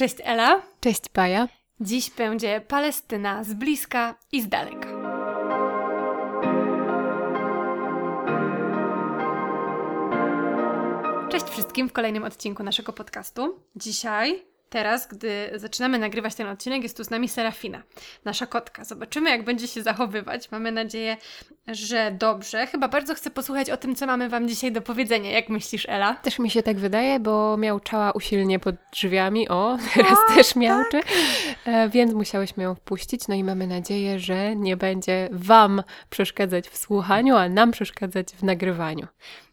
Cześć Ela. Cześć Paja. Dziś będzie Palestyna z bliska i z daleka. Cześć wszystkim w kolejnym odcinku naszego podcastu. Dzisiaj Teraz, gdy zaczynamy nagrywać ten odcinek, jest tu z nami Serafina, nasza kotka. Zobaczymy, jak będzie się zachowywać. Mamy nadzieję, że dobrze. Chyba bardzo chcę posłuchać o tym, co mamy Wam dzisiaj do powiedzenia. Jak myślisz, Ela? Też mi się tak wydaje, bo miałczała usilnie pod drzwiami. O, teraz o, też miałczy. Tak. Więc musiałyśmy ją wpuścić. No i mamy nadzieję, że nie będzie Wam przeszkadzać w słuchaniu, a nam przeszkadzać w nagrywaniu.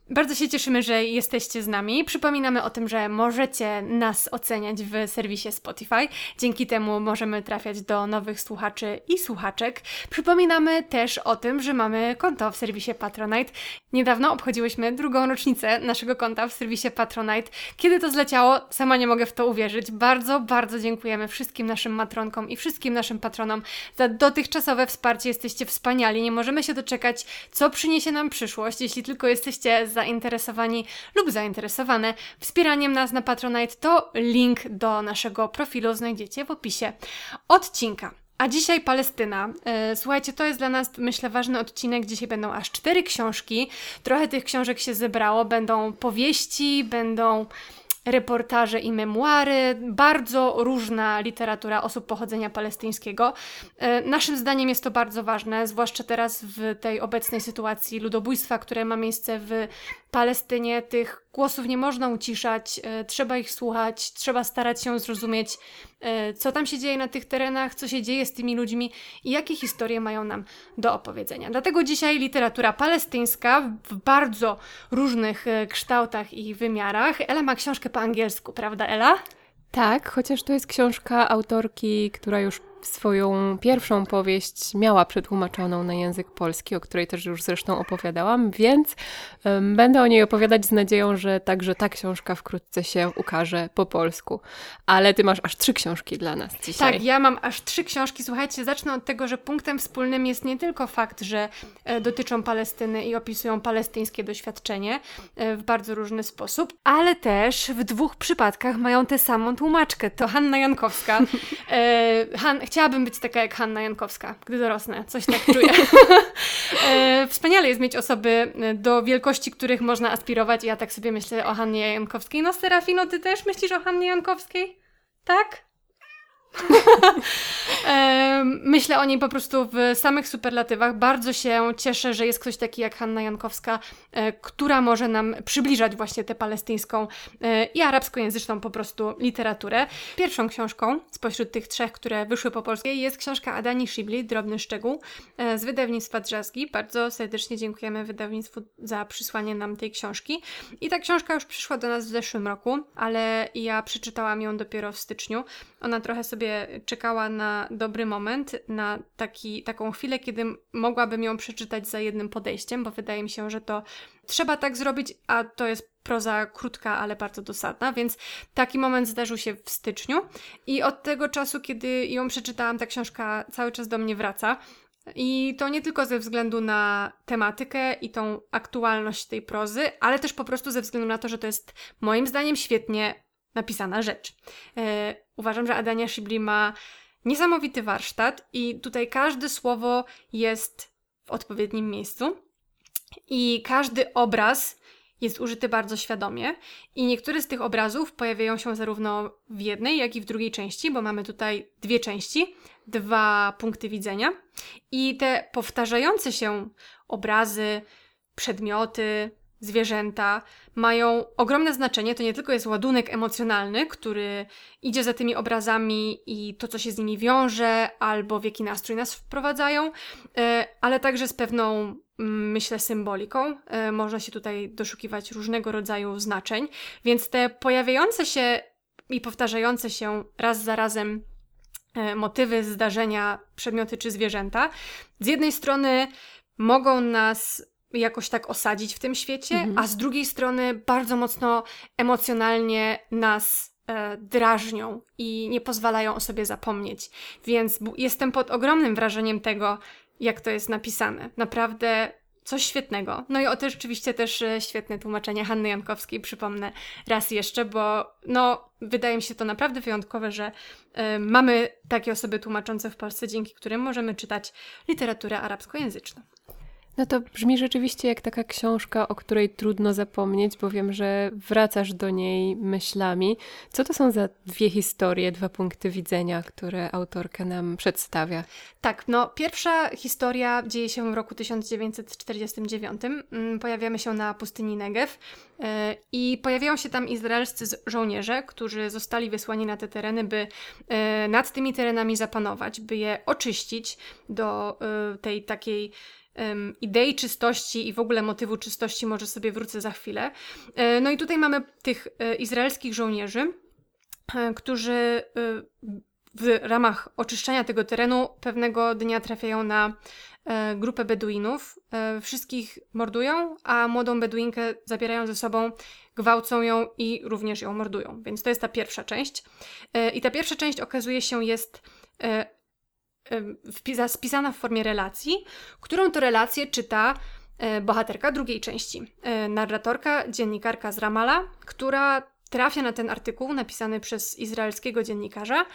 Bardzo się cieszymy, że jesteście z nami. Przypominamy o tym, że możecie nas oceniać w serwisie Spotify. Dzięki temu możemy trafiać do nowych słuchaczy i słuchaczek. Przypominamy też o tym, że mamy konto w serwisie Patronite. Niedawno obchodziłyśmy drugą rocznicę naszego konta w serwisie Patronite. Kiedy to zleciało, sama nie mogę w to uwierzyć. Bardzo, bardzo dziękujemy wszystkim naszym matronkom i wszystkim naszym patronom za dotychczasowe wsparcie. Jesteście wspaniali. Nie możemy się doczekać, co przyniesie nam przyszłość. Jeśli tylko jesteście zainteresowani lub zainteresowane wspieraniem nas na Patronite, to link do naszego profilu znajdziecie w opisie odcinka. A dzisiaj Palestyna. E, słuchajcie, to jest dla nas, myślę, ważny odcinek. Dzisiaj będą aż cztery książki. Trochę tych książek się zebrało. Będą powieści, będą reportaże i memuary, bardzo różna literatura osób pochodzenia palestyńskiego. E, naszym zdaniem jest to bardzo ważne, zwłaszcza teraz w tej obecnej sytuacji ludobójstwa, które ma miejsce w Palestynie. Tych głosów nie można uciszać, e, trzeba ich słuchać, trzeba starać się zrozumieć, e, co tam się dzieje na tych terenach, co się dzieje z tymi ludźmi i jakie historie mają nam do opowiedzenia. Dlatego dzisiaj literatura palestyńska w bardzo różnych e, kształtach i wymiarach. Ela ma książkę po angielsku, prawda Ela? Tak, chociaż to jest książka autorki, która już swoją pierwszą powieść miała przetłumaczoną na język polski, o której też już zresztą opowiadałam, więc będę o niej opowiadać z nadzieją, że także ta książka wkrótce się ukaże po polsku. Ale ty masz aż trzy książki dla nas dzisiaj. Tak, ja mam aż trzy książki. Słuchajcie, zacznę od tego, że punktem wspólnym jest nie tylko fakt, że e, dotyczą Palestyny i opisują palestyńskie doświadczenie e, w bardzo różny sposób, ale też w dwóch przypadkach mają tę samą tłumaczkę. To Hanna Jankowska. E, Han, chciałabym być taka jak Hanna Jankowska, gdy dorosnę. Coś tak czuję. e, wspaniale jest mieć osoby, e, do wielkości których można aspirować. Ja tak sobie myślę o Hannie Jankowskiej. No Serafino, ty też myślisz o Hannie Jankowskiej? Tak? Myślę o niej po prostu w samych superlatywach. Bardzo się cieszę, że jest ktoś taki jak Hanna Jankowska, e, która może nam przybliżać właśnie tę palestyńską e, i arabskojęzyczną po prostu literaturę. Pierwszą książką spośród tych trzech, które wyszły po polsku jest książka Adani Shibli, Drobny Szczegół e, z wydawnictwa Drzazgi. Bardzo serdecznie dziękujemy wydawnictwu za przysłanie nam tej książki. I ta książka już przyszła do nas w zeszłym roku, ale ja przeczytałam ją dopiero w styczniu. Ona trochę sobie sobie czekała na dobry moment, na taki, taką chwilę, kiedy mogłabym ją przeczytać za jednym podejściem, bo wydaje mi się, że to trzeba tak zrobić, a to jest proza krótka, ale bardzo dosadna, więc taki moment zdarzył się w styczniu i od tego czasu, kiedy ją przeczytałam, ta książka cały czas do mnie wraca. I to nie tylko ze względu na tematykę i tą aktualność tej prozy, ale też po prostu ze względu na to, że to jest moim zdaniem świetnie napisana rzecz. Uważam, że Adania Shibli ma niesamowity warsztat i tutaj każde słowo jest w odpowiednim miejscu. I każdy obraz jest użyty bardzo świadomie. I niektóre z tych obrazów pojawiają się zarówno w jednej, jak i w drugiej części, bo mamy tutaj dwie części, dwa punkty widzenia. I te powtarzające się obrazy, przedmioty, zwierzęta mają ogromne znaczenie. To nie tylko jest ładunek emocjonalny, który idzie za tymi obrazami i to, co się z nimi wiąże, albo w jaki nastrój nas wprowadzają, e, ale także z pewną, mm, myślę, symboliką. E, można się tutaj doszukiwać różnego rodzaju znaczeń, więc te pojawiające się i powtarzające się raz za razem e, motywy, zdarzenia, przedmioty czy zwierzęta, z jednej strony mogą nas jakoś tak osadzić w tym świecie, mhm. a z drugiej strony bardzo mocno emocjonalnie nas e, drażnią i nie pozwalają o sobie zapomnieć. Więc jestem pod ogromnym wrażeniem tego, jak to jest napisane. Naprawdę coś świetnego. No i o też oczywiście też e, świetne tłumaczenie Hanny Jankowskiej, przypomnę raz jeszcze, bo no, wydaje mi się to naprawdę wyjątkowe, że y, mamy takie osoby tłumaczące w Polsce, dzięki którym możemy czytać literaturę arabskojęzyczną. No to brzmi rzeczywiście jak taka książka, o której trudno zapomnieć, bo wiem, że wracasz do niej myślami. Co to są za dwie historie, dwa punkty widzenia, które autorka nam przedstawia? Tak, no pierwsza historia dzieje się w roku 1949. Mm, pojawiamy się na pustyni Negev e, i pojawiają się tam izraelscy żołnierze, którzy zostali wysłani na te tereny, by e, nad tymi terenami zapanować, by je oczyścić do e, tej takiej um, idei czystości i w ogóle motywu czystości, może sobie wrócę za chwilę. E, no i tutaj mamy tych e, izraelskich żołnierzy, e, którzy w ramach oczyszczania tego terenu pewnego dnia trafiają na grupę Beduinów. Wszystkich mordują, a młodą Beduinkę zabierają ze sobą, gwałcą ją i również ją mordują. Więc to jest ta pierwsza część. I ta pierwsza część okazuje się jest spisana w formie relacji, którą to relację czyta e, bohaterka drugiej części. E, narratorka, dziennikarka z Ramala, która trafia na ten artykuł napisany przez izraelskiego dziennikarza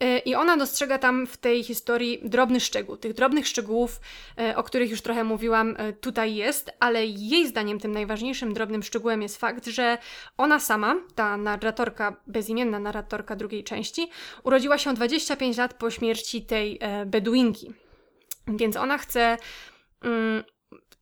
E, I ona dostrzega tam w tej historii drobny szczegół. Tych drobnych szczegółów, e, o których już trochę mówiłam, e, tutaj jest, ale jej zdaniem tym najważniejszym drobnym szczegółem jest fakt, że ona sama, ta narratorka, bezimienna narratorka drugiej części, urodziła się 25 lat po śmierci tej Beduinki. Więc ona chce. Mm,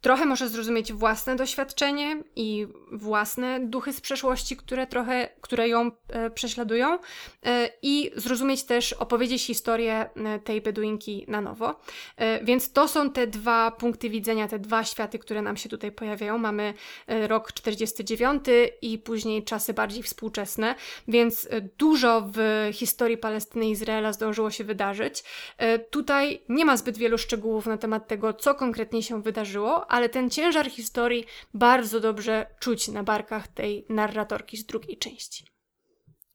trochę może zrozumieć własne doświadczenie i własne duchy z przeszłości, które trochę, które ją e, prześladują e, i zrozumieć też, opowiedzieć historię e, tej Beduinki na nowo. E, więc to są te dwa punkty widzenia, te dwa światy, które nam się tutaj pojawiają. Mamy e, rok 49 i później czasy bardziej współczesne, więc e, dużo w historii Palestyny i Izraela zdążyło się wydarzyć. Tutaj nie ma zbyt wielu szczegółów na temat tego, co konkretnie się wydarzyło, ale ten ciężar historii bardzo dobrze czuć na barkach tej narratorki z drugiej części.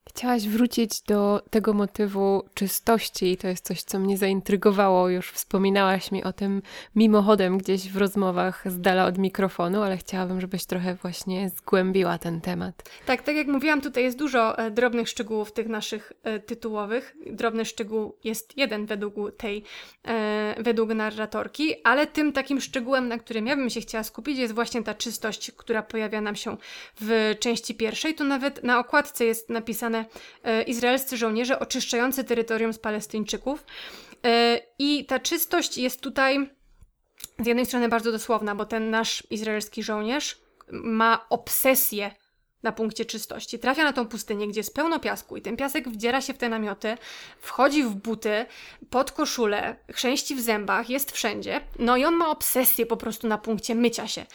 Chciałaś wrócić do tego motywu czystości i to jest coś, co mnie zaintrygowało. Już wspominałaś mi o tym mimochodem gdzieś w rozmowach z dala od mikrofonu, ale chciałabym, żebyś trochę właśnie zgłębiła ten temat. Tak, tak jak mówiłam, tutaj jest dużo e, drobnych szczegółów tych naszych e, tytułowych. Drobny szczegół jest jeden według tej, e, według narratorki, ale tym takim szczegółem, na którym ja bym się chciała skupić, jest właśnie ta czystość, która pojawia nam się w części pierwszej. Tu nawet na okładce jest napisane E, izraelscy żołnierze oczyszczający terytorium z Palestyńczyków. E, I ta czystość jest tutaj z jednej strony bardzo dosłowna, bo ten nasz izraelski żołnierz ma obsesję na punkcie czystości. Trafia na tą pustynię, gdzie jest pełno piasku i ten piasek wdziera się w te namioty, wchodzi w buty, pod koszulę, chrzęści w zębach, jest wszędzie. No i on ma obsesję po prostu na punkcie mycia się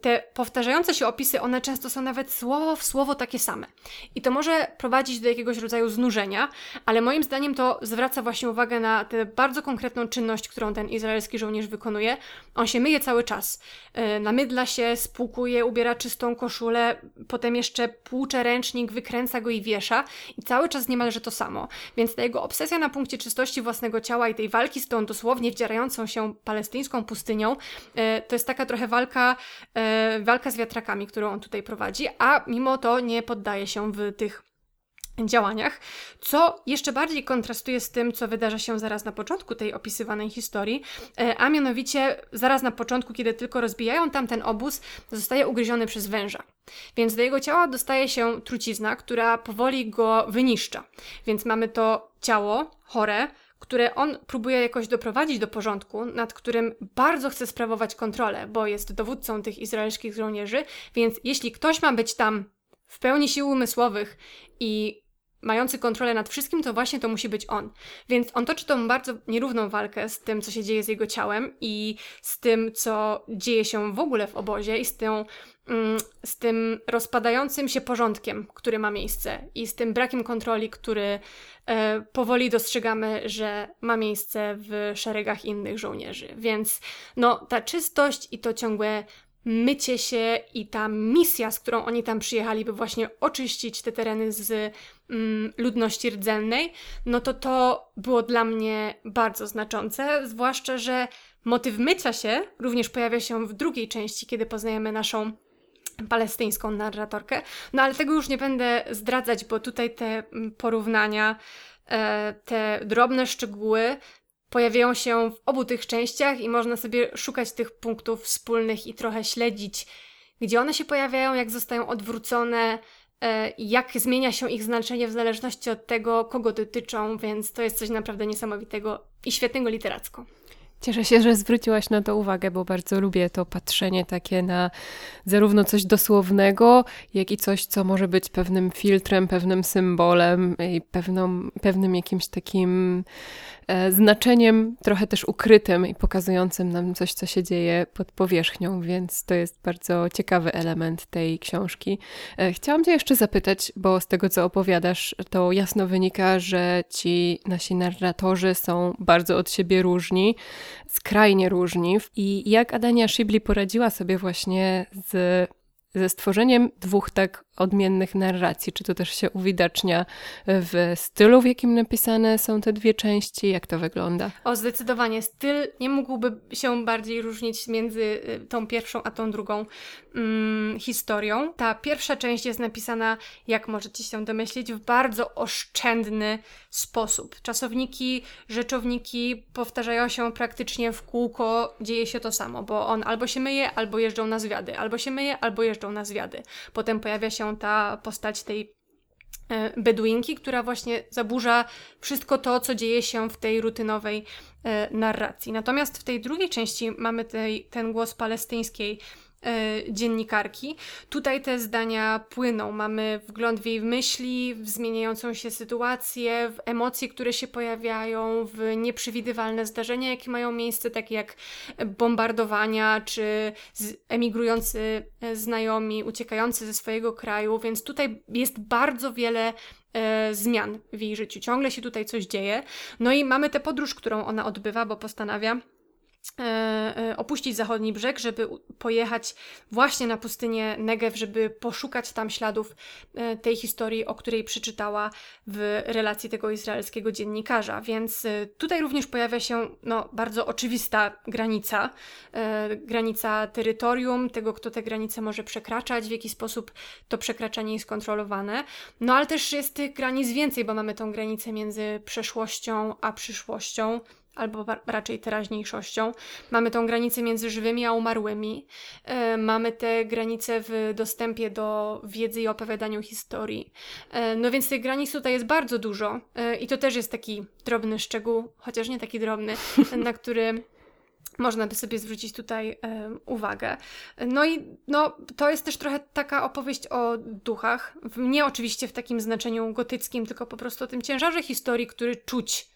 te powtarzające się opisy, one często są nawet słowo w słowo takie same. I to może prowadzić do jakiegoś rodzaju znużenia, ale moim zdaniem to zwraca właśnie uwagę na tę bardzo konkretną czynność, którą ten izraelski żołnierz wykonuje. On się myje cały czas. Yy, namydla się, spłukuje, ubiera czystą koszulę, potem jeszcze płucze ręcznik, wykręca go i wiesza. I cały czas niemalże to samo. Więc ta jego obsesja na punkcie czystości własnego ciała i tej walki z tą dosłownie wdzierającą się palestyńską pustynią, yy, to jest taka trochę walka e, walka z wiatrakami, którą on tutaj prowadzi, a mimo to nie poddaje się w tych działaniach, co jeszcze bardziej kontrastuje z tym, co wydarza się zaraz na początku tej opisywanej historii, e, a mianowicie zaraz na początku, kiedy tylko rozbijają tamten obóz, zostaje ugryziony przez węża. Więc do jego ciała dostaje się trucizna, która powoli go wyniszcza. Więc mamy to ciało chore, które on próbuje jakoś doprowadzić do porządku, nad którym bardzo chce sprawować kontrolę, bo jest dowódcą tych izraelskich żołnierzy, więc jeśli ktoś ma być tam w pełni sił umysłowych i mający kontrolę nad wszystkim, to właśnie to musi być on. Więc on toczy tą bardzo nierówną walkę z tym, co się dzieje z jego ciałem i z tym, co dzieje się w ogóle w obozie i z tą mm, z tym rozpadającym się porządkiem, który ma miejsce i z tym brakiem kontroli, który e, powoli dostrzegamy, że ma miejsce w szeregach innych żołnierzy. Więc no, ta czystość i to ciągłe mycie się i ta misja, z którą oni tam przyjechali, by właśnie oczyścić te tereny z mm, ludności rdzennej, no to to było dla mnie bardzo znaczące, zwłaszcza, że motyw mycia się również pojawia się w drugiej części, kiedy poznajemy naszą palestyńską narratorkę. No ale tego już nie będę zdradzać, bo tutaj te mm, porównania, e, te drobne szczegóły pojawiają się w obu tych częściach i można sobie szukać tych punktów wspólnych i trochę śledzić, gdzie one się pojawiają, jak zostają odwrócone, e, jak zmienia się ich znaczenie w zależności od tego, kogo dotyczą, więc to jest coś naprawdę niesamowitego i świetnego literacko. Cieszę się, że zwróciłaś na to uwagę, bo bardzo lubię to patrzenie takie na zarówno coś dosłownego, jak i coś, co może być pewnym filtrem, pewnym symbolem i pewną, pewnym jakimś takim E, znaczeniem trochę też ukrytym i pokazującym nam coś, co się dzieje pod powierzchnią, więc to jest bardzo ciekawy element tej książki. E, chciałam Cię jeszcze zapytać, bo z tego, co opowiadasz, to jasno wynika, że ci nasi narratorzy są bardzo od siebie różni, skrajnie różni. I jak Adania Shibli poradziła sobie właśnie z ze stworzeniem dwóch tak odmiennych narracji? Czy to też się uwidacznia w stylu, w jakim napisane są te dwie części? Jak to wygląda? O, zdecydowanie. Styl nie mógłby się bardziej różnić między y, tą pierwszą a tą drugą mm, historią. Ta pierwsza część jest napisana, jak możecie się domyślić, w bardzo oszczędny sposób. Czasowniki, rzeczowniki powtarzają się praktycznie w kółko, dzieje się to samo, bo on albo się myje, albo jeżdżą na zwiady, albo się myje, albo jeżdżą na zwiady. Potem pojawia się ta postać tej e, Beduinki, która właśnie zaburza wszystko to, co dzieje się w tej rutynowej e, narracji. Natomiast w tej drugiej części mamy tej, ten głos palestyńskiej dziennikarki. Tutaj te zdania płyną. Mamy wgląd w jej myśli, w zmieniającą się sytuację, w emocje, które się pojawiają, w nieprzewidywalne zdarzenia, jakie mają miejsce, takie jak bombardowania, czy emigrujący e, znajomi, uciekający ze swojego kraju, więc tutaj jest bardzo wiele e, zmian w jej życiu. Ciągle się tutaj coś dzieje. No i mamy tę podróż, którą ona odbywa, bo postanawia E, e, opuścić zachodni brzeg, żeby pojechać właśnie na pustynię Negev, żeby poszukać tam śladów e, tej historii, o której przeczytała w relacji tego izraelskiego dziennikarza. Więc tutaj również pojawia się no, bardzo oczywista granica, granica terytorium, tego, kto te granice może przekraczać, w jaki sposób to przekraczanie jest kontrolowane. No ale też jest tych granic więcej, bo mamy tą granicę między przeszłością a przyszłością albo raczej teraźniejszością. Mamy tą granicę między żywymi a umarłymi. E, mamy te granice w dostępie do wiedzy i opowiadaniu historii. E, no więc tych granic tutaj jest bardzo dużo e, i to też jest taki drobny szczegół, chociaż nie taki drobny, na który można by sobie zwrócić tutaj uwagę. No i no, to jest też trochę taka opowieść o duchach. Nie oczywiście w takim znaczeniu gotyckim, tylko po prostu o tym ciężarze historii, który czuć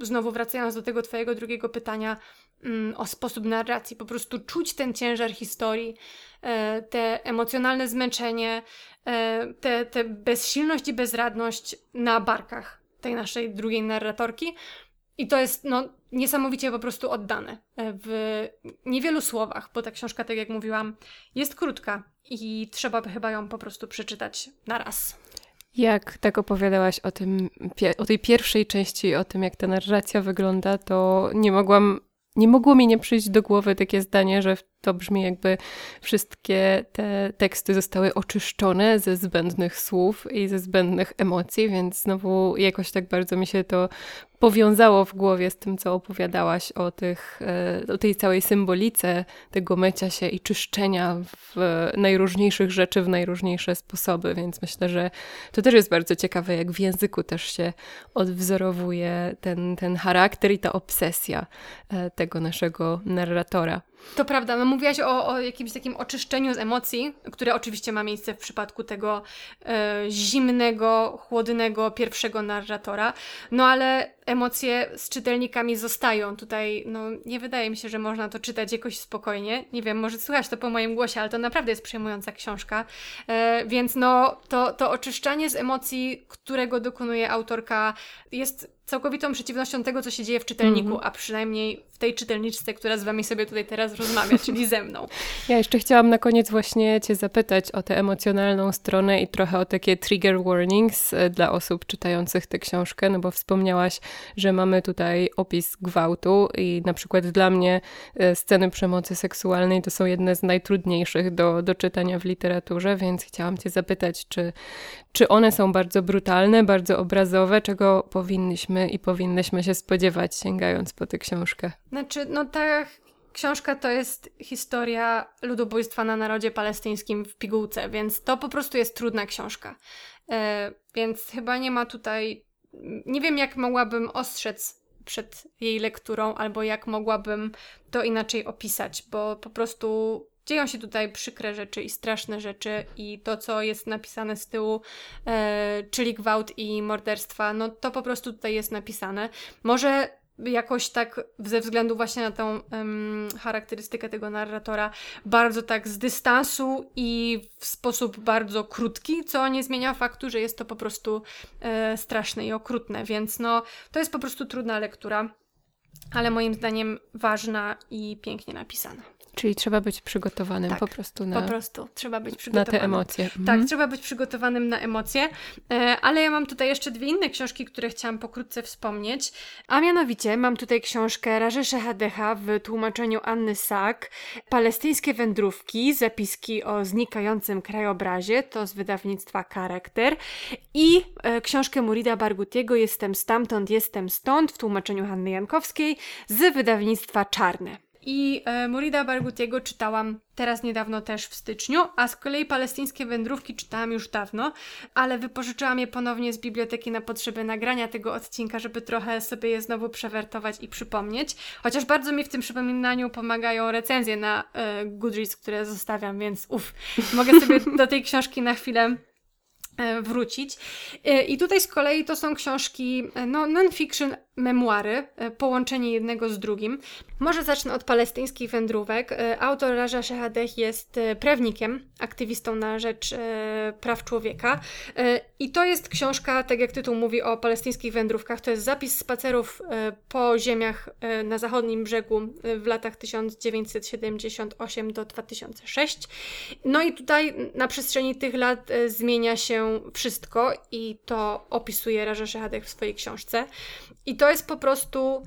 znowu wracając do tego Twojego drugiego pytania mm, o sposób narracji, po prostu czuć ten ciężar historii, e, te emocjonalne zmęczenie, e, te, te bezsilność i bezradność na barkach tej naszej drugiej narratorki. I to jest no, niesamowicie po prostu oddane e, w niewielu słowach, bo ta książka, tak jak mówiłam, jest krótka i trzeba by chyba ją po prostu przeczytać na raz. Jak tak opowiadałaś o, tym, o tej pierwszej części, o tym, jak ta narracja wygląda, to nie mogłam, nie mogło mi nie przyjść do głowy takie zdanie, że to brzmi jakby wszystkie te teksty zostały oczyszczone ze zbędnych słów i ze zbędnych emocji, więc znowu jakoś tak bardzo mi się to powiązało w głowie z tym, co opowiadałaś o, tych, e, o tej całej symbolice tego mycia się i czyszczenia w najróżniejszych rzeczy w najróżniejsze sposoby, więc myślę, że to też jest bardzo ciekawe, jak w języku też się odwzorowuje ten, ten charakter i ta obsesja e, tego naszego narratora. To prawda, no mówiłaś o, o jakimś takim oczyszczeniu z emocji, które oczywiście ma miejsce w przypadku tego e, zimnego, chłodnego pierwszego narratora, no ale emocje z czytelnikami zostają. Tutaj, no, nie wydaje mi się, że można to czytać jakoś spokojnie. Nie wiem, może słychać to po moim głosie, ale to naprawdę jest przejmująca książka. E, więc no, to, to oczyszczanie z emocji, którego dokonuje autorka, jest całkowitą przeciwnością tego, co się dzieje w czytelniku, mm -hmm. a przynajmniej w tej czytelniczce, która z Wami sobie tutaj teraz rozmawia, czyli ze mną. Ja jeszcze chciałam na koniec właśnie Cię zapytać o tę emocjonalną stronę i trochę o takie trigger warnings e, dla osób czytających tę książkę, no bo wspomniałaś, że mamy tutaj opis gwałtu i na przykład dla mnie e, sceny przemocy seksualnej to są jedne z najtrudniejszych do, do czytania w literaturze, więc chciałam Cię zapytać, czy, czy one są bardzo brutalne, bardzo obrazowe, czego powinniśmy i powinnyśmy się spodziewać, sięgając po tę książkę? Znaczy, no ta książka to jest historia ludobójstwa na narodzie palestyńskim w pigułce, więc to po prostu jest trudna książka. E, więc chyba nie ma tutaj. Nie wiem, jak mogłabym ostrzec przed jej lekturą, albo jak mogłabym to inaczej opisać, bo po prostu dzieją się tutaj przykre rzeczy i straszne rzeczy i to, co jest napisane z tyłu, e, czyli gwałt i morderstwa, no to po prostu tutaj jest napisane. Może jakoś tak ze względu właśnie na tą um, charakterystykę tego narratora bardzo tak z dystansu i w sposób bardzo krótki, co nie zmienia faktu, że jest to po prostu e, straszne i okrutne, więc no to jest po prostu trudna lektura, ale moim zdaniem ważna i pięknie napisana. Czyli trzeba być przygotowanym tak, po prostu na. Po prostu trzeba być przygotowanym. Na te emocje. Tak, mhm. trzeba być przygotowanym na emocje. E, ale ja mam tutaj jeszcze dwie inne książki, które chciałam pokrótce wspomnieć. A mianowicie mam tutaj książkę Rażesze Hadecha w tłumaczeniu Anny Sak. Palestyńskie wędrówki, zapiski o znikającym krajobrazie, to z wydawnictwa Charakter. I e, książkę Murida Bargutiego Jestem stamtąd, jestem stąd w tłumaczeniu Hanny Jankowskiej z wydawnictwa Czarne. I e, Murida Bargutiego czytałam teraz niedawno też w styczniu, a z kolei palestyńskie wędrówki czytałam już dawno, ale wypożyczyłam je ponownie z biblioteki na potrzeby nagrania tego odcinka, żeby trochę sobie je znowu przewertować i przypomnieć. Chociaż bardzo mi w tym przypominaniu pomagają recenzje na e, Goodreads, które zostawiam, więc uff, mogę sobie do tej książki na chwilę e, wrócić. E, I tutaj z kolei to są książki no, non-fiction, memuary, e, połączenie jednego z drugim. Może zacznę od palestyńskich wędrówek. E, autor Raja Shehadeh jest e, prawnikiem, aktywistą na rzecz praw człowieka. I to jest książka, tak jak tytuł mówi, o palestyńskich wędrówkach. To jest zapis spacerów po ziemiach na zachodnim brzegu w latach 1978 do 2006. No i tutaj na przestrzeni tych lat zmienia się wszystko i to opisuje Raja Shehadeh w swojej książce. I to jest po prostu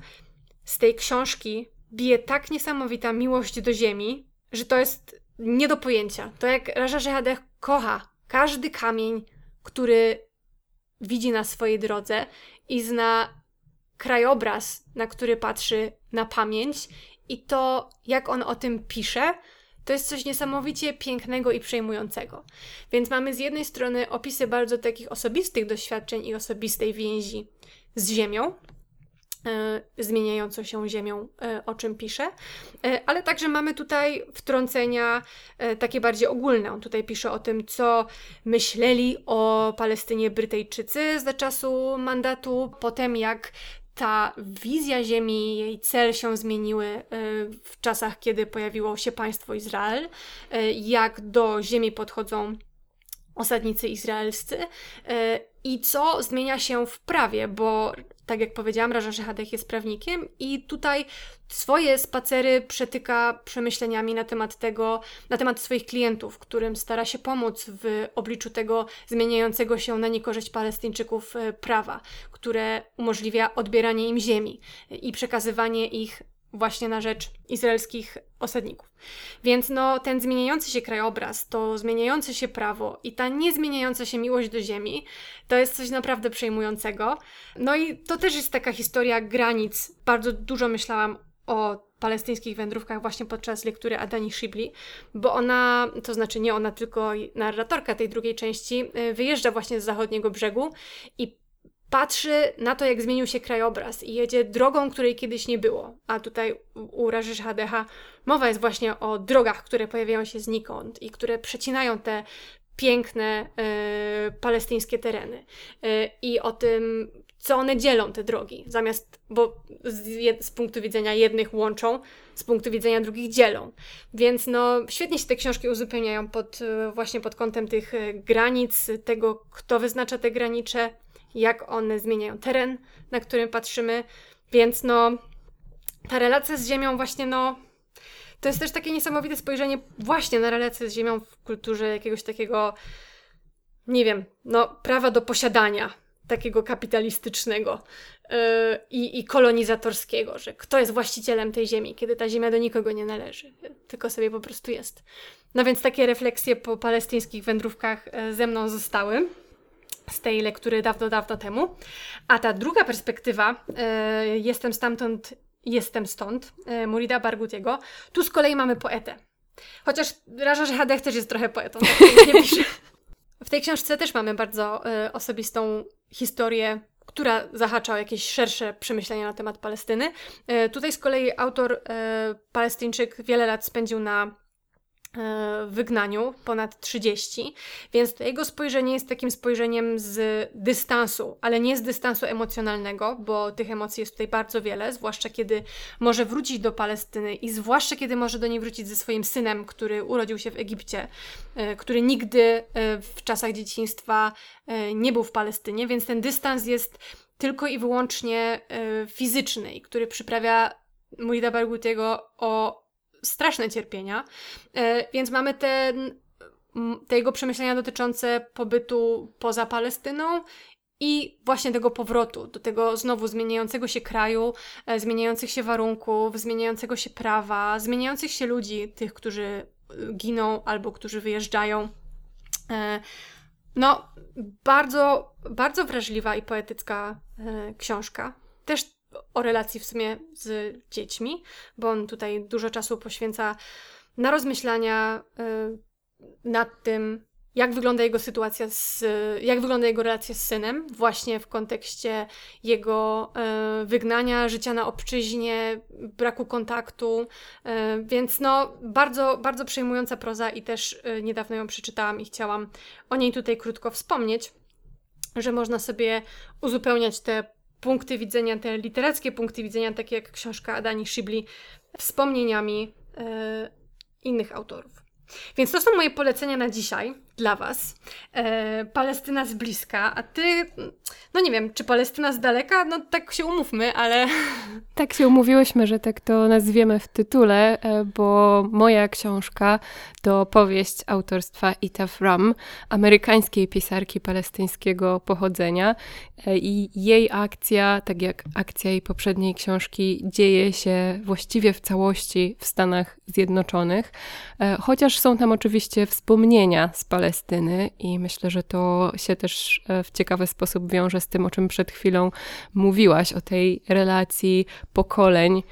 z tej książki bije tak niesamowita miłość do ziemi, że to jest nie do pojęcia. To jak Raja Żehadeh kocha każdy kamień, który widzi na swojej drodze i zna krajobraz, na który patrzy na pamięć i to, jak on o tym pisze, to jest coś niesamowicie pięknego i przejmującego. Więc mamy z jednej strony opisy bardzo takich osobistych doświadczeń i osobistej więzi z ziemią, zmieniającą się ziemią, e, o czym pisze, e, ale także mamy tutaj wtrącenia takie bardziej ogólne. On tutaj pisze o tym, co myśleli o Palestynie Brytyjczycy za czasu mandatu, potem jak ta wizja ziemi, jej cel się zmieniły w czasach, kiedy pojawiło się państwo Izrael, jak do ziemi podchodzą osadnicy izraelscy i co zmienia się w prawie, bo tak jak powiedziałam, Raja Szechadech jest prawnikiem i tutaj swoje spacery przetyka przemyśleniami na temat tego, na temat swoich klientów, którym stara się pomóc w obliczu tego zmieniającego się na niekorzyść Palestyńczyków e, prawa, które umożliwia odbieranie im ziemi i przekazywanie ich właśnie na rzecz izraelskich osadników. Więc no, ten zmieniający się krajobraz, to zmieniające się prawo i ta niezmieniająca się miłość do ziemi, to jest coś naprawdę przejmującego. No i to też jest taka historia granic. Bardzo dużo myślałam o palestyńskich wędrówkach właśnie podczas lektury Adani Shibli, bo ona, to znaczy nie ona, tylko narratorka tej drugiej części, y, wyjeżdża właśnie z zachodniego brzegu i patrzy na to, jak zmienił się krajobraz i jedzie drogą, której kiedyś nie było. A tutaj u Rażysz Hadeha mowa jest właśnie o drogach, które pojawiają się znikąd i które przecinają te piękne y, palestyńskie tereny. Y, I o tym, co one dzielą te drogi, zamiast, bo z, z, punktu widzenia jednych łączą, z punktu widzenia drugich dzielą. Więc no, świetnie się te książki uzupełniają pod, e, właśnie pod kątem tych granic, tego, kto wyznacza te granice, jak one zmieniają teren, na którym patrzymy. Więc no, ta relacja z Ziemią właśnie, no, to jest też takie niesamowite spojrzenie właśnie na relację z Ziemią w kulturze jakiegoś takiego, nie wiem, no, prawa do posiadania takiego kapitalistycznego yy, i kolonizatorskiego, że kto jest właścicielem tej ziemi, kiedy ta ziemia do nikogo nie należy, tylko sobie po prostu jest. No więc takie refleksje po palestyńskich wędrówkach yy, ze mną zostały z tej lektury dawno, dawno temu. A ta druga perspektywa, yy, jestem stamtąd, jestem stąd, yy, Murida Bargutiego, tu z kolei mamy poetę. Chociaż Raja Hadech też jest trochę poetą, tak nie pisze. W tej książce też mamy bardzo y, osobistą historię, która zahacza o jakieś szersze przemyślenia na temat Palestyny. Y, tutaj z kolei autor y, Palestyńczyk wiele lat spędził na wygnaniu, ponad 30, więc to jego spojrzenie jest takim spojrzeniem z dystansu, ale nie z dystansu emocjonalnego, bo tych emocji jest tutaj bardzo wiele, zwłaszcza kiedy może wrócić do Palestyny i zwłaszcza kiedy może do niej wrócić ze swoim synem, który urodził się w Egipcie, e, który nigdy e, w czasach dzieciństwa e, nie był w Palestynie, więc ten dystans jest tylko i wyłącznie fizyczny, który przyprawia Murida Barghutiego o straszne cierpienia. E, więc mamy ten, te jego przemyślenia dotyczące pobytu poza Palestyną i właśnie tego powrotu do tego znowu zmieniającego się kraju, e, zmieniających się warunków, zmieniającego się prawa, zmieniających się ludzi, tych, którzy e, giną albo którzy wyjeżdżają. No, bardzo, bardzo wrażliwa i poetycka książka. Też o relacji w sumie z dziećmi, bo on tutaj dużo czasu poświęca na rozmyślania y, nad tym, jak wygląda jego sytuacja, z, jak wygląda jego relacja z synem, właśnie w kontekście jego y, wygnania, życia na obczyźnie, braku kontaktu. Y, więc no, bardzo, bardzo przejmująca proza i też niedawno ją przeczytałam i chciałam o niej tutaj krótko wspomnieć, że można sobie uzupełniać te punkty widzenia, te literackie punkty widzenia, takie jak książka Adani Shibli, wspomnieniami e, innych autorów. Więc to są moje polecenia na dzisiaj dla Was. E, Palestyna z bliska, a Ty, no nie wiem, czy Palestyna z daleka? No tak się umówmy, ale... Tak się umówiłyśmy, że tak to nazwiemy w tytule, e, bo moja książka to powieść autorstwa Itaf Ram, amerykańskiej pisarki palestyńskiego pochodzenia e, i jej akcja, tak jak akcja jej poprzedniej książki, dzieje się właściwie w całości w Stanach Zjednoczonych, e, chociaż są tam oczywiście wspomnienia z Palestyny i myślę, że to się też w ciekawy sposób wiąże z tym, o czym przed chwilą mówiłaś, o tej relacji pokoleń,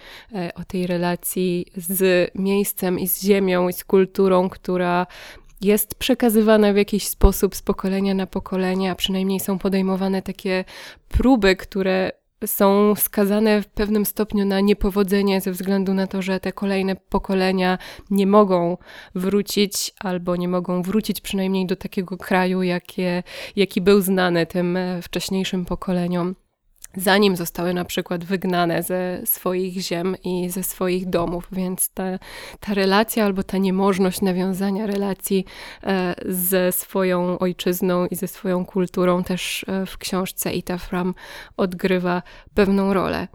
o tej relacji z miejscem i z ziemią i z kulturą, która jest przekazywana w jakiś sposób z pokolenia na pokolenie, a przynajmniej są podejmowane takie próby, które są skazane w pewnym stopniu na niepowodzenie ze względu na to, że te kolejne pokolenia nie mogą wrócić albo nie mogą wrócić przynajmniej do takiego kraju, jakie, jaki był znany tym wcześniejszym pokoleniom zanim zostały na przykład wygnane ze swoich ziem i ze swoich domów, więc ta, ta relacja albo ta niemożność nawiązania relacji e, ze swoją ojczyzną i ze swoją kulturą też e, w książce Ita Fram odgrywa pewną rolę.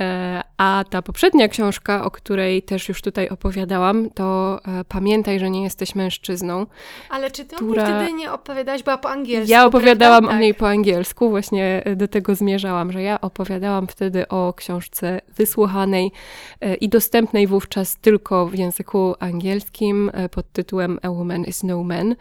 E, a ta poprzednia książka, o której też już tutaj opowiadałam, to e, Pamiętaj, że nie jesteś mężczyzną. Ale czy ty która... wtedy nie opowiadałaś? Była po angielsku. Ja opowiadałam prawda? o niej po angielsku, właśnie e, do tego zmierzałam, że ja opowiadałam wtedy o książce wysłuchanej i dostępnej wówczas tylko w języku angielskim pod tytułem A Woman is No Man.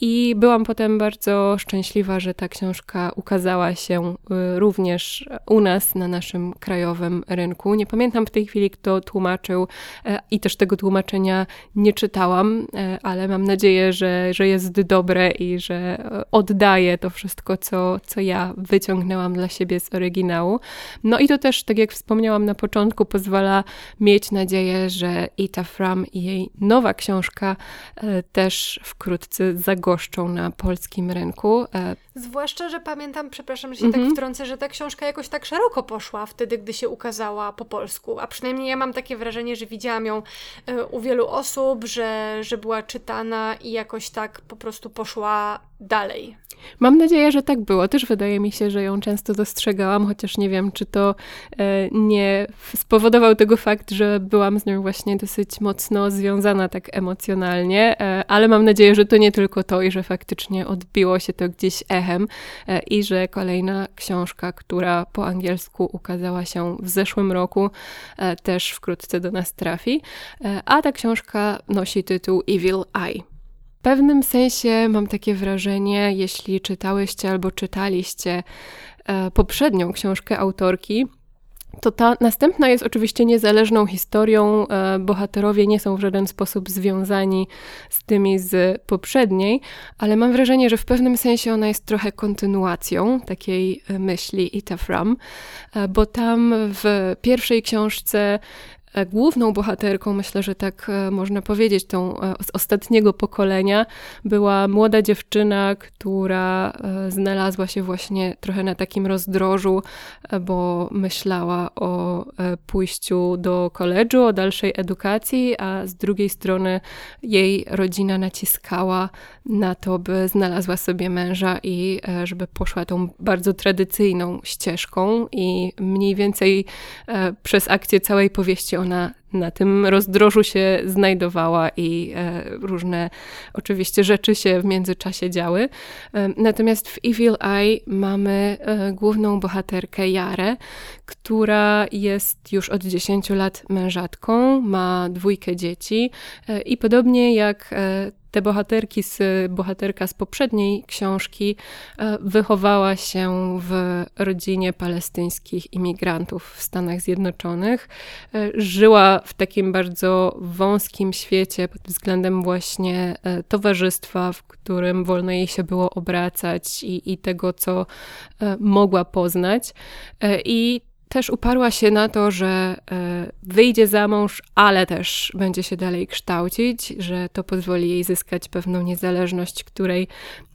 I byłam potem bardzo szczęśliwa, że ta książka ukazała się również u nas na naszym krajowym krajowym rynku. Nie pamiętam w tej chwili, kto tłumaczył e, i też tego tłumaczenia nie czytałam, e, ale mam nadzieję, że, że jest dobre i że e, oddaje to wszystko, co, co ja wyciągnęłam dla siebie z oryginału. No i to też, tak jak wspomniałam na początku, pozwala mieć nadzieję, że Ita Fram i jej nowa książka też wkrótce zagoszczą na polskim rynku. Zwłaszcza, że pamiętam, przepraszam, że się tak wtrącę, że ta książka jakoś tak szeroko poszła wtedy, gdy się ukazała po polsku. A przynajmniej ja mam takie wrażenie, że widziałam ją y, u wielu osób, że, że była czytana i jakoś tak po prostu poszła dalej. Mam nadzieję, że tak było. Też wydaje mi się, że ją często dostrzegałam, chociaż nie wiem, czy to e, nie spowodował tego fakt, że byłam z nią właśnie dosyć mocno związana tak emocjonalnie, e, ale mam nadzieję, że to nie tylko to i że faktycznie odbiło się to gdzieś echem e, i że kolejna książka, która po angielsku ukazała się w zeszłym roku, też wkrótce do nas trafi. A ta książka nosi tytuł Evil Eye. W pewnym sensie mam takie wrażenie, jeśli czytałyście albo czytaliście e, poprzednią książkę autorki, to ta następna jest oczywiście niezależną historią. E, bohaterowie nie są w żaden sposób związani z tymi z poprzedniej, ale mam wrażenie, że w pewnym sensie ona jest trochę kontynuacją takiej e, myśli Ita Fram, bo tam w pierwszej książce główną bohaterką, myślę, że tak e, można powiedzieć, tą e, z ostatniego pokolenia, była młoda dziewczyna, która znalazła się właśnie trochę na takim rozdrożu, bo myślała o pójściu do koledżu, o dalszej edukacji, a z drugiej strony jej rodzina naciskała na to, by znalazła sobie męża i żeby poszła tą bardzo tradycyjną ścieżką i mniej więcej przez akcję całej powieści ona na tym rozdrożu się znajdowała i e, różne oczywiście rzeczy się w międzyczasie działy. E, natomiast w Evil Eye mamy e, główną bohaterkę Jarę, która jest już od 10 lat mężatką, ma dwójkę dzieci i podobnie jak te bohaterki, z, bohaterka z poprzedniej książki e, wychowała się w rodzinie palestyńskich imigrantów w Stanach Zjednoczonych. E, żyła w takim bardzo wąskim świecie pod względem właśnie e, towarzystwa, w którym wolno jej się było obracać i, i tego, co mogła poznać. I też uparła się na to, że e, wyjdzie za mąż, ale też będzie się dalej kształcić, że to pozwoli jej zyskać pewną niezależność, której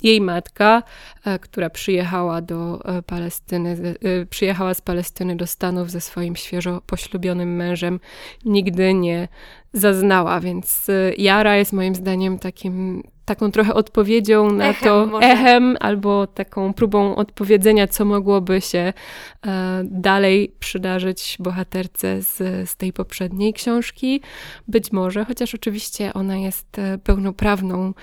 jej matka, e, która przyjechała do e, Palestyny, przyjechała z Palestyny do Stanów ze swoim świeżo poślubionym mężem, nigdy nie zaznała, więc Jara jest moim zdaniem takim taką trochę odpowiedzią na echem to może. echem, albo taką próbą odpowiedzenia, co mogłoby się e, dalej przydarzyć bohaterce z, z tej poprzedniej książki. Być może, chociaż oczywiście ona jest e, pełnoprawną,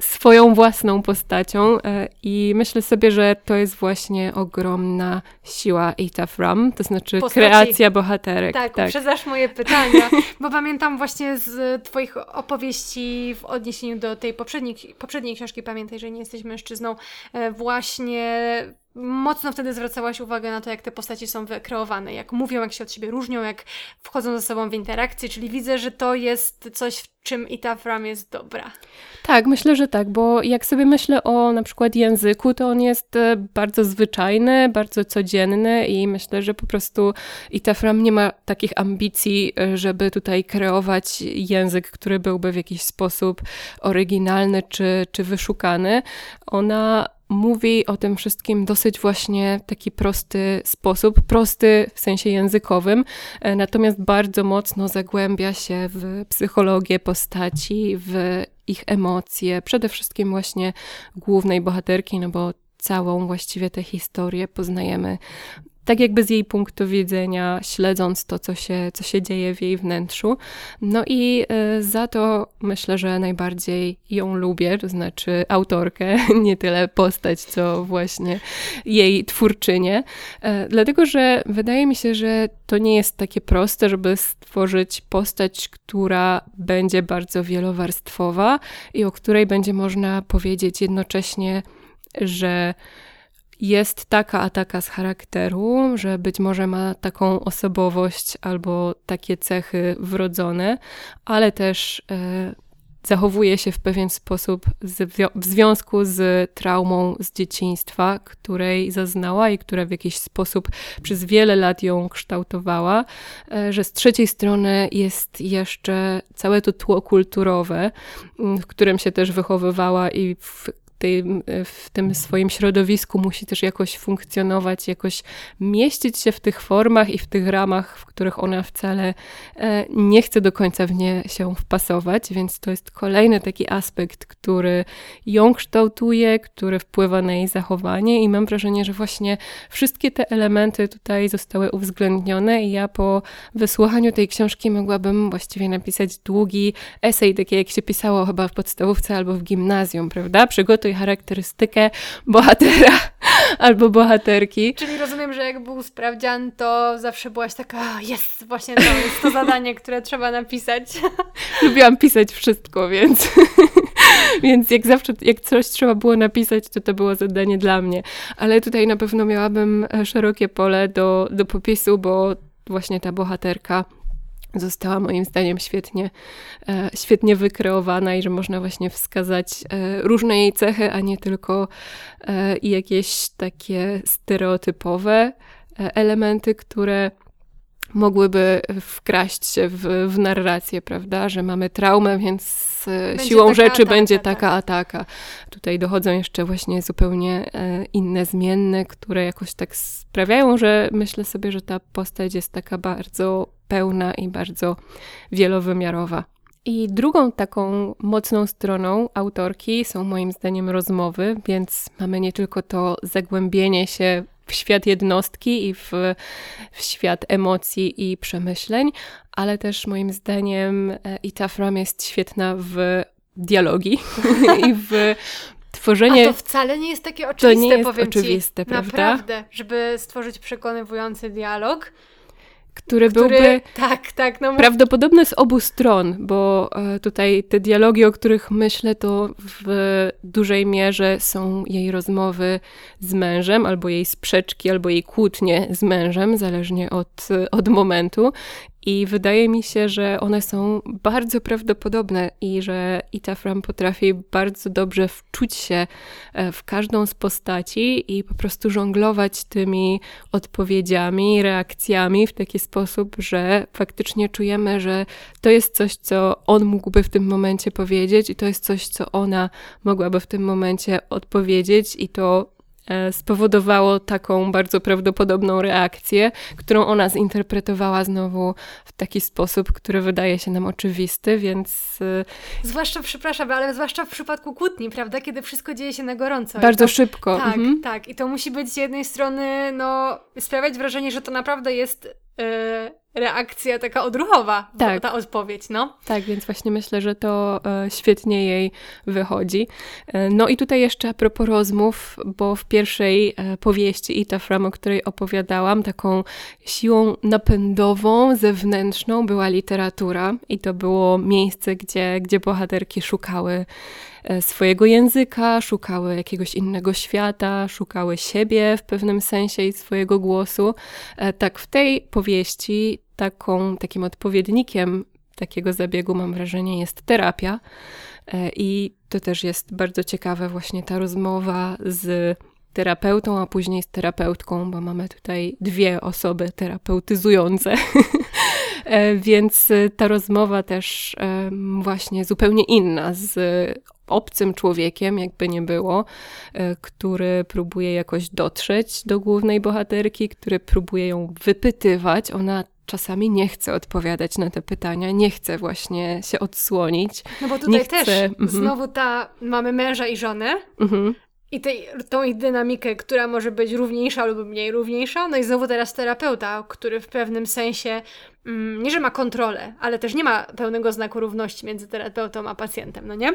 swoją własną postacią e, i myślę sobie, że to jest właśnie ogromna siła Ita Fram, to znaczy Postaci. kreacja bohaterek. Tak, tak. uprzedzasz moje pytania, bo pamiętam właśnie z twoich opowieści w odniesieniu do tej poprzedniej poprzedniej, poprzedniej książki Pamiętaj, że nie jesteś mężczyzną, e, właśnie mocno wtedy zwracałaś uwagę na to, jak te postaci są wykreowane, jak mówią, jak się od siebie różnią, jak wchodzą ze sobą w interakcję, czyli widzę, że to jest coś, w czym Ita Fram jest dobra. Tak, myślę, że tak, bo jak sobie myślę o na przykład języku, to on jest e, bardzo zwyczajny, bardzo codzienny i myślę, że po prostu Ita Fram nie ma takich ambicji, e, żeby tutaj kreować język, który byłby w jakiś sposób oryginalny czy, czy wyszukany. Ona mówi o tym wszystkim dosyć właśnie taki prosty sposób, prosty w sensie językowym, e, natomiast bardzo mocno zagłębia się w psychologię postaci, w ich emocje, przede wszystkim właśnie głównej bohaterki, no bo całą właściwie tę historię poznajemy tak jakby z jej punktu widzenia, śledząc to, co się, co się dzieje w jej wnętrzu. No i y, za to myślę, że najbardziej ją lubię, to znaczy autorkę, nie tyle postać, co właśnie jej twórczynię. Y, dlatego, że wydaje mi się, że to nie jest takie proste, żeby stworzyć postać, która będzie bardzo wielowarstwowa i o której będzie można powiedzieć jednocześnie, że jest taka a taka z charakteru, że być może ma taką osobowość albo takie cechy wrodzone, ale też e, zachowuje się w pewien sposób w związku z traumą z dzieciństwa, której zaznała i która w jakiś sposób przez wiele lat ją kształtowała, e, że z trzeciej strony jest jeszcze całe to tło kulturowe, w którym się też wychowywała i w tej, w tym swoim środowisku musi też jakoś funkcjonować, jakoś mieścić się w tych formach i w tych ramach, w których ona wcale e, nie chce do końca w nie się wpasować, więc to jest kolejny taki aspekt, który ją kształtuje, który wpływa na jej zachowanie i mam wrażenie, że właśnie wszystkie te elementy tutaj zostały uwzględnione i ja po wysłuchaniu tej książki mogłabym właściwie napisać długi esej, takie jak się pisało chyba w podstawówce albo w gimnazjum, prawda? Przygotuj charakterystykę bohatera albo bohaterki. Czyli rozumiem, że jak był sprawdzian, to zawsze byłaś taka, jest, właśnie to jest to zadanie, które trzeba napisać. Lubiłam pisać wszystko, więc, więc jak zawsze, jak coś trzeba było napisać, to to było zadanie dla mnie. Ale tutaj na pewno miałabym e, szerokie pole do, do popisu, bo właśnie ta bohaterka została moim zdaniem świetnie, e, świetnie wykreowana i że można właśnie wskazać e, różne jej cechy, a nie tylko e, jakieś takie stereotypowe elementy, które mogłyby wkraść się w, w narrację, prawda, że mamy traumę, więc będzie siłą rzeczy ataka, będzie taka tak. ataka. Tutaj dochodzą jeszcze właśnie zupełnie inne zmienne, które jakoś tak sprawiają, że myślę sobie, że ta postać jest taka bardzo pełna i bardzo wielowymiarowa. I drugą taką mocną stroną autorki są moim zdaniem rozmowy, więc mamy nie tylko to zagłębienie się w świat jednostki i w, w świat emocji i przemyśleń, ale też moim zdaniem e, Ita Fram jest świetna w dialogi i w tworzenie... A to wcale nie jest takie oczywiste, to nie jest powiem oczywiste, ci. prawda? Naprawdę, żeby stworzyć przekonywujący dialog, który, który byłby tak, tak, no prawdopodobny z obu stron, bo e, tutaj te dialogi, o których myślę, to w dużej mierze są jej rozmowy z mężem, albo jej sprzeczki, albo jej kłótnie z mężem, zależnie od, od momentu. I wydaje mi się, że one są bardzo prawdopodobne i że Ita Fram potrafi bardzo dobrze wczuć się e, w każdą z postaci i po prostu żonglować tymi odpowiedziami, reakcjami w taki sposób, że faktycznie czujemy, że to jest coś, co on mógłby w tym momencie powiedzieć i to jest coś, co ona mogłaby w tym momencie odpowiedzieć i to spowodowało taką bardzo prawdopodobną reakcję, którą ona zinterpretowała znowu w taki sposób, który wydaje się nam oczywisty, więc. E, zwłaszcza, przepraszam, ale zwłaszcza w przypadku kłótni, prawda? Kiedy wszystko dzieje się na gorąco. Bardzo to, szybko. Tak, mhm. tak. I to musi być z jednej strony, no, sprawiać wrażenie, że to naprawdę jest. Yy reakcja taka odruchowa, tak. ta odpowiedź, no. Tak, więc właśnie myślę, że to e, świetnie jej wychodzi. E, no i tutaj jeszcze a propos rozmów, bo w pierwszej e, powieści Ita Fram, o której opowiadałam, taką siłą napędową, zewnętrzną była literatura i to było miejsce, gdzie, gdzie bohaterki szukały swojego języka, szukały jakiegoś innego świata, szukały siebie w pewnym sensie i swojego głosu. Tak w tej powieści taką, takim odpowiednikiem takiego zabiegu, mam wrażenie, jest terapia. E, I to też jest bardzo ciekawe, właśnie ta rozmowa z terapeutą, a później z terapeutką, bo mamy tutaj dwie osoby terapeutyzujące. E, więc ta rozmowa też właśnie zupełnie inna z obcym człowiekiem, jakby nie było, e, który próbuje jakoś dotrzeć do głównej bohaterki, który próbuje ją wypytywać. Ona czasami nie chce odpowiadać na te pytania, nie chce właśnie się odsłonić. No bo tutaj też mhm. znowu ta, mamy męża i żonę mhm. i tej, tą ich dynamikę, która może być równiejsza lub mniej równiejsza, no i znowu teraz terapeuta, który w pewnym sensie nie, że ma kontrolę, ale też nie ma pełnego znaku równości między terapeutą a pacjentem, no nie?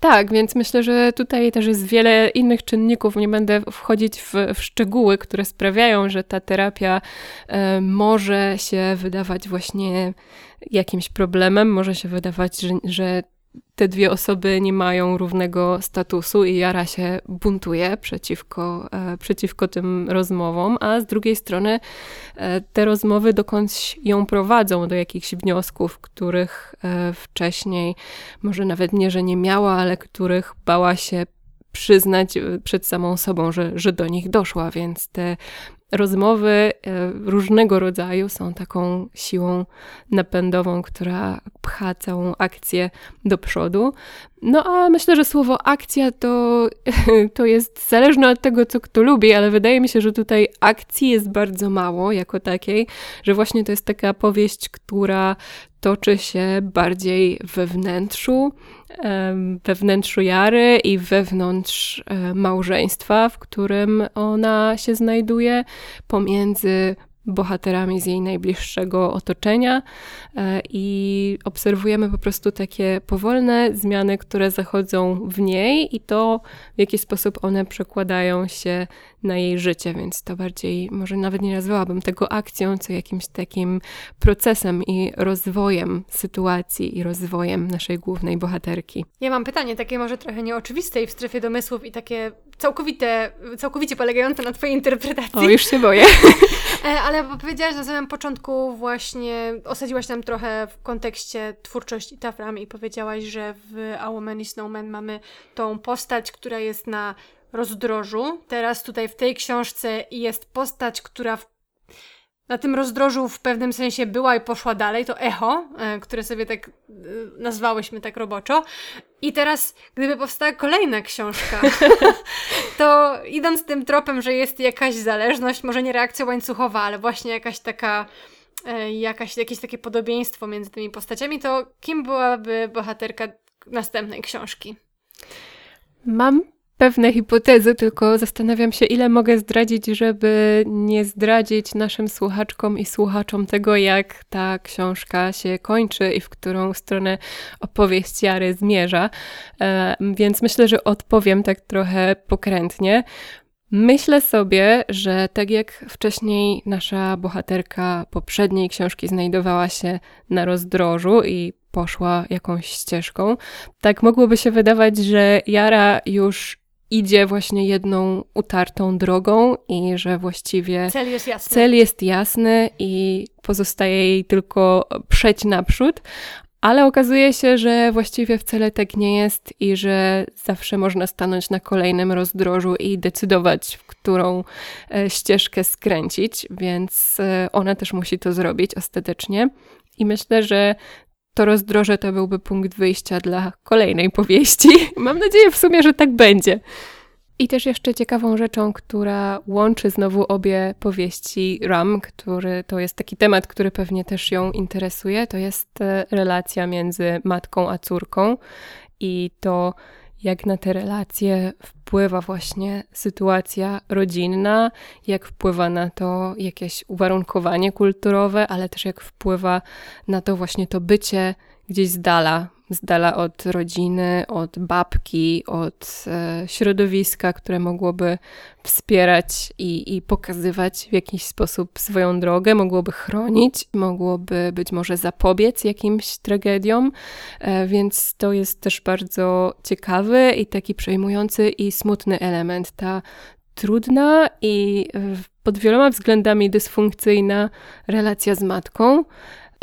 Tak, więc myślę, że tutaj też jest wiele innych czynników. Nie będę wchodzić w, w szczegóły, które sprawiają, że ta terapia e, może się wydawać właśnie jakimś problemem, może się wydawać, że, że te dwie osoby nie mają równego statusu i Jara się buntuje przeciwko, e, przeciwko tym rozmowom, a z drugiej strony e, te rozmowy dokądś ją prowadzą, do jakichś wniosków, których e, wcześniej może nawet nie, że nie miała, ale których bała się przyznać przed samą sobą, że, że do nich doszła, więc te rozmowy e, różnego rodzaju są taką siłą napędową, która pcha całą akcję do przodu. No a myślę, że słowo akcja to, to jest zależne od tego, co kto lubi, ale wydaje mi się, że tutaj akcji jest bardzo mało jako takiej, że właśnie to jest taka powieść, która toczy się bardziej we wnętrzu, we wnętrzu Jary i wewnątrz e, małżeństwa, w którym ona się znajduje, pomiędzy bohaterami z jej najbliższego otoczenia e, i obserwujemy po prostu takie powolne zmiany, które zachodzą w niej i to, w jaki sposób one przekładają się na jej życie, więc to bardziej, może nawet nie nazwałabym tego akcją, co jakimś takim procesem i rozwojem sytuacji i rozwojem naszej głównej bohaterki. Ja mam pytanie, takie może trochę nieoczywiste i w strefie domysłów i takie całkowite, całkowicie polegające na Twojej interpretacji. O, już się boję. E, ale powiedziałaś na samym początku właśnie, osadziłaś nam trochę w kontekście twórczości Tafram i powiedziałaś, że w A Woman is No Man mamy tą postać, która jest na rozdrożu. Teraz tutaj w tej książce jest postać, która w na tym rozdrożu w pewnym sensie była i poszła dalej, to echo, e, które sobie tak e, nazwałyśmy tak roboczo. I teraz, gdyby powstała kolejna książka, to idąc tym tropem, że jest jakaś zależność, może nie reakcja łańcuchowa, ale właśnie jakaś taka, e, jakaś, jakieś takie podobieństwo między tymi postaciami, to kim byłaby bohaterka następnej książki? Mam pewne hipotezy, tylko zastanawiam się, ile mogę zdradzić, żeby nie zdradzić naszym słuchaczkom i słuchaczom tego, jak ta książka się kończy i w którą stronę opowieść Jary zmierza. E, więc myślę, że odpowiem tak trochę pokrętnie. Myślę sobie, że tak jak wcześniej nasza bohaterka poprzedniej książki znajdowała się na rozdrożu i poszła jakąś ścieżką, tak mogłoby się wydawać, że Jara już idzie właśnie jedną utartą drogą i że właściwie cel jest jasny, cel jest jasny i pozostaje jej tylko przeć naprzód, ale okazuje się, że właściwie wcale tak nie jest i że zawsze można stanąć na kolejnym rozdrożu i decydować, w którą e, ścieżkę skręcić, więc e, ona też musi to zrobić ostatecznie. I myślę, że to rozdroże to byłby punkt wyjścia dla kolejnej powieści. Mam nadzieję w sumie, że tak będzie. I też jeszcze ciekawą rzeczą, która łączy znowu obie powieści Ram, który to jest taki temat, który pewnie też ją interesuje, to jest e, relacja między matką a córką i to, jak na te relacje wpływa właśnie sytuacja rodzinna, jak wpływa na to jakieś uwarunkowanie kulturowe, ale też jak wpływa na to właśnie to bycie gdzieś z dala, z dala od rodziny, od babki, od e, środowiska, które mogłoby wspierać i, i pokazywać w jakiś sposób swoją drogę, mogłoby chronić, mogłoby być może zapobiec jakimś tragediom, e, więc to jest też bardzo ciekawy i taki przejmujący i smutny element. Ta trudna i pod wieloma względami dysfunkcyjna relacja z matką.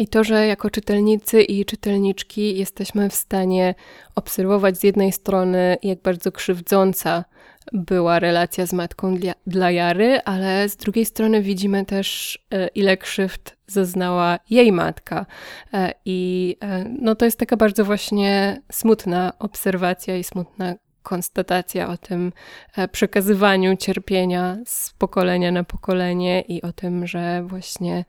I to, że jako czytelnicy i czytelniczki jesteśmy w stanie obserwować z jednej strony, jak bardzo krzywdząca była relacja z matką dla, dla Jary, ale z drugiej strony widzimy też, e, ile krzywd zaznała jej matka. E, I e, no, to jest taka bardzo właśnie smutna obserwacja i smutna konstatacja o tym e, przekazywaniu cierpienia z pokolenia na pokolenie i o tym, że właśnie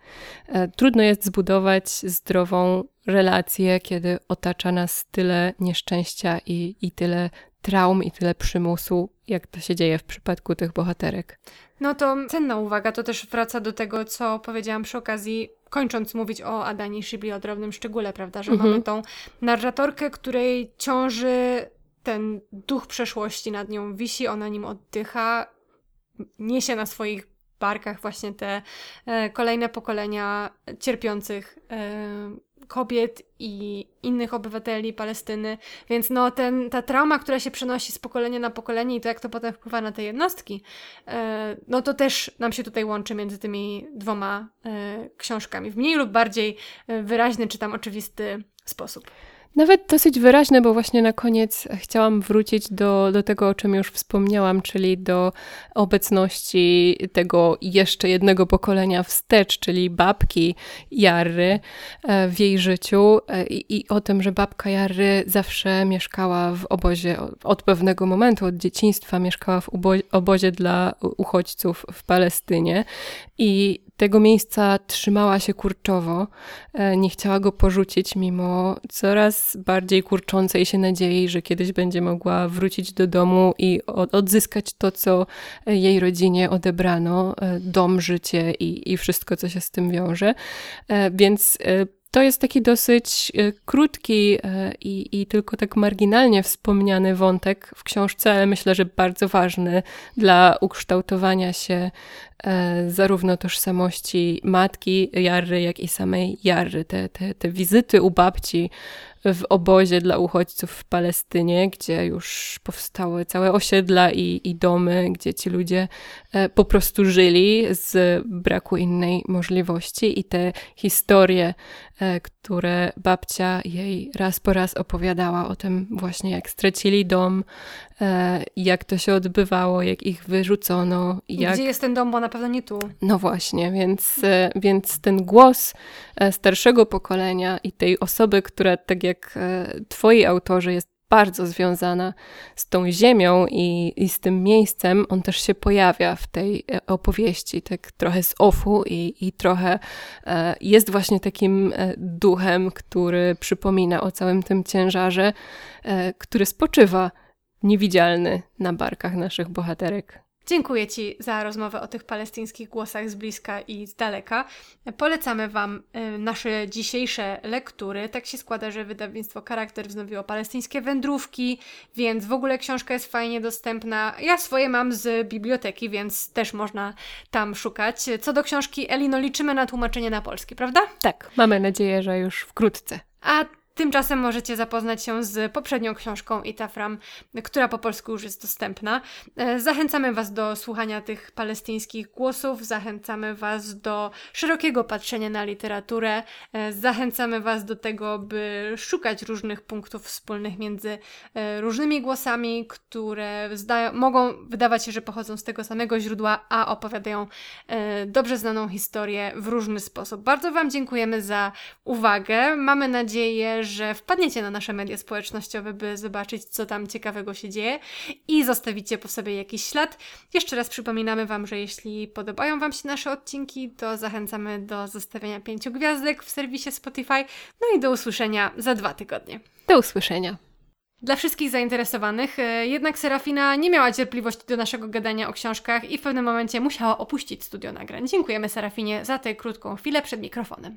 e, trudno jest zbudować zdrową relację, kiedy otacza nas tyle nieszczęścia i, i tyle traum i tyle przymusu, jak to się dzieje w przypadku tych bohaterek. No to cenna uwaga, to też wraca do tego, co powiedziałam przy okazji kończąc mówić o Adani Shibli o drobnym szczególe, prawda, że mhm. mamy tą narratorkę, której ciąży ten duch przeszłości nad nią wisi, ona nim oddycha, niesie na swoich barkach właśnie te e, kolejne pokolenia cierpiących e, kobiet i innych obywateli Palestyny. Więc no ten, ta trauma, która się przenosi z pokolenia na pokolenie i to jak to potem wpływa na te jednostki, e, no to też nam się tutaj łączy między tymi dwoma książkami. W mniej lub bardziej wyraźny czy tam oczywisty sposób. Nawet dosyć wyraźne, bo właśnie na koniec chciałam wrócić do, do tego, o czym już wspomniałam, czyli do obecności tego jeszcze jednego pokolenia wstecz, czyli babki Jarry e, w jej życiu e, i, i o tym, że babka Jarry zawsze mieszkała w obozie od pewnego momentu, od dzieciństwa mieszkała w obozie dla uchodźców w Palestynie. I tego miejsca trzymała się kurczowo, e, nie chciała go porzucić, mimo coraz bardziej kurczącej się nadziei, że kiedyś będzie mogła wrócić do domu i odzyskać to, co jej rodzinie odebrano e, dom, życie i, i wszystko, co się z tym wiąże. E, więc to jest taki dosyć e, krótki e, i, i, tylko tak marginalnie wspomniany wątek w książce, ale myślę, że bardzo ważny dla ukształtowania się e, zarówno tożsamości matki Jarry, jak i samej Jarry. Te, te, te wizyty u babci w obozie dla uchodźców w Palestynie, gdzie już powstały całe osiedla i, i domy, gdzie ci ludzie e, po prostu żyli z braku innej możliwości i te historie, które babcia jej raz po raz opowiadała o tym właśnie, jak stracili dom, e, jak to się odbywało, jak ich wyrzucono. Jak... Gdzie jest ten dom, bo na pewno nie tu. No właśnie, więc, więc ten głos starszego pokolenia i tej osoby, która tak jak e, twoi autorzy jest bardzo związana z tą ziemią i, i z tym miejscem, on też się pojawia w tej e, opowieści, tak trochę z ofu i, i trochę e, jest właśnie takim e, duchem, który przypomina o całym tym ciężarze, e, który spoczywa niewidzialny na barkach naszych bohaterek. Dziękuję Ci za rozmowę o tych palestyńskich głosach z bliska i z daleka. Polecamy Wam y, nasze dzisiejsze lektury. Tak się składa, że wydawnictwo Charakter wznowiło palestyńskie wędrówki, więc w ogóle książka jest fajnie dostępna. Ja swoje mam z biblioteki, więc też można tam szukać. Co do książki Elino, liczymy na tłumaczenie na polski, prawda? Tak, mamy nadzieję, że już wkrótce. A Tymczasem możecie zapoznać się z poprzednią książką Itafram, która po polsku już jest dostępna. E, zachęcamy Was do słuchania tych palestyńskich głosów, zachęcamy Was do szerokiego patrzenia na literaturę, e, zachęcamy Was do tego, by szukać różnych punktów wspólnych między e, różnymi głosami, które mogą wydawać się, że pochodzą z tego samego źródła, a opowiadają dobrze znaną historię w różny sposób. Bardzo Wam dziękujemy za uwagę. Mamy nadzieję, że wpadniecie na nasze media społecznościowe, by zobaczyć, co tam ciekawego się dzieje i zostawicie po sobie jakiś ślad. Jeszcze raz przypominamy Wam, że jeśli podobają Wam się nasze odcinki, to zachęcamy do zostawienia pięciu gwiazdek w serwisie Spotify. No i do usłyszenia za dwa tygodnie. Do usłyszenia. Dla wszystkich zainteresowanych, e, jednak Serafina nie miała cierpliwości do naszego gadania o książkach i w pewnym momencie musiała opuścić studio nagrań. Dziękujemy Serafinie za tę krótką chwilę przed mikrofonem.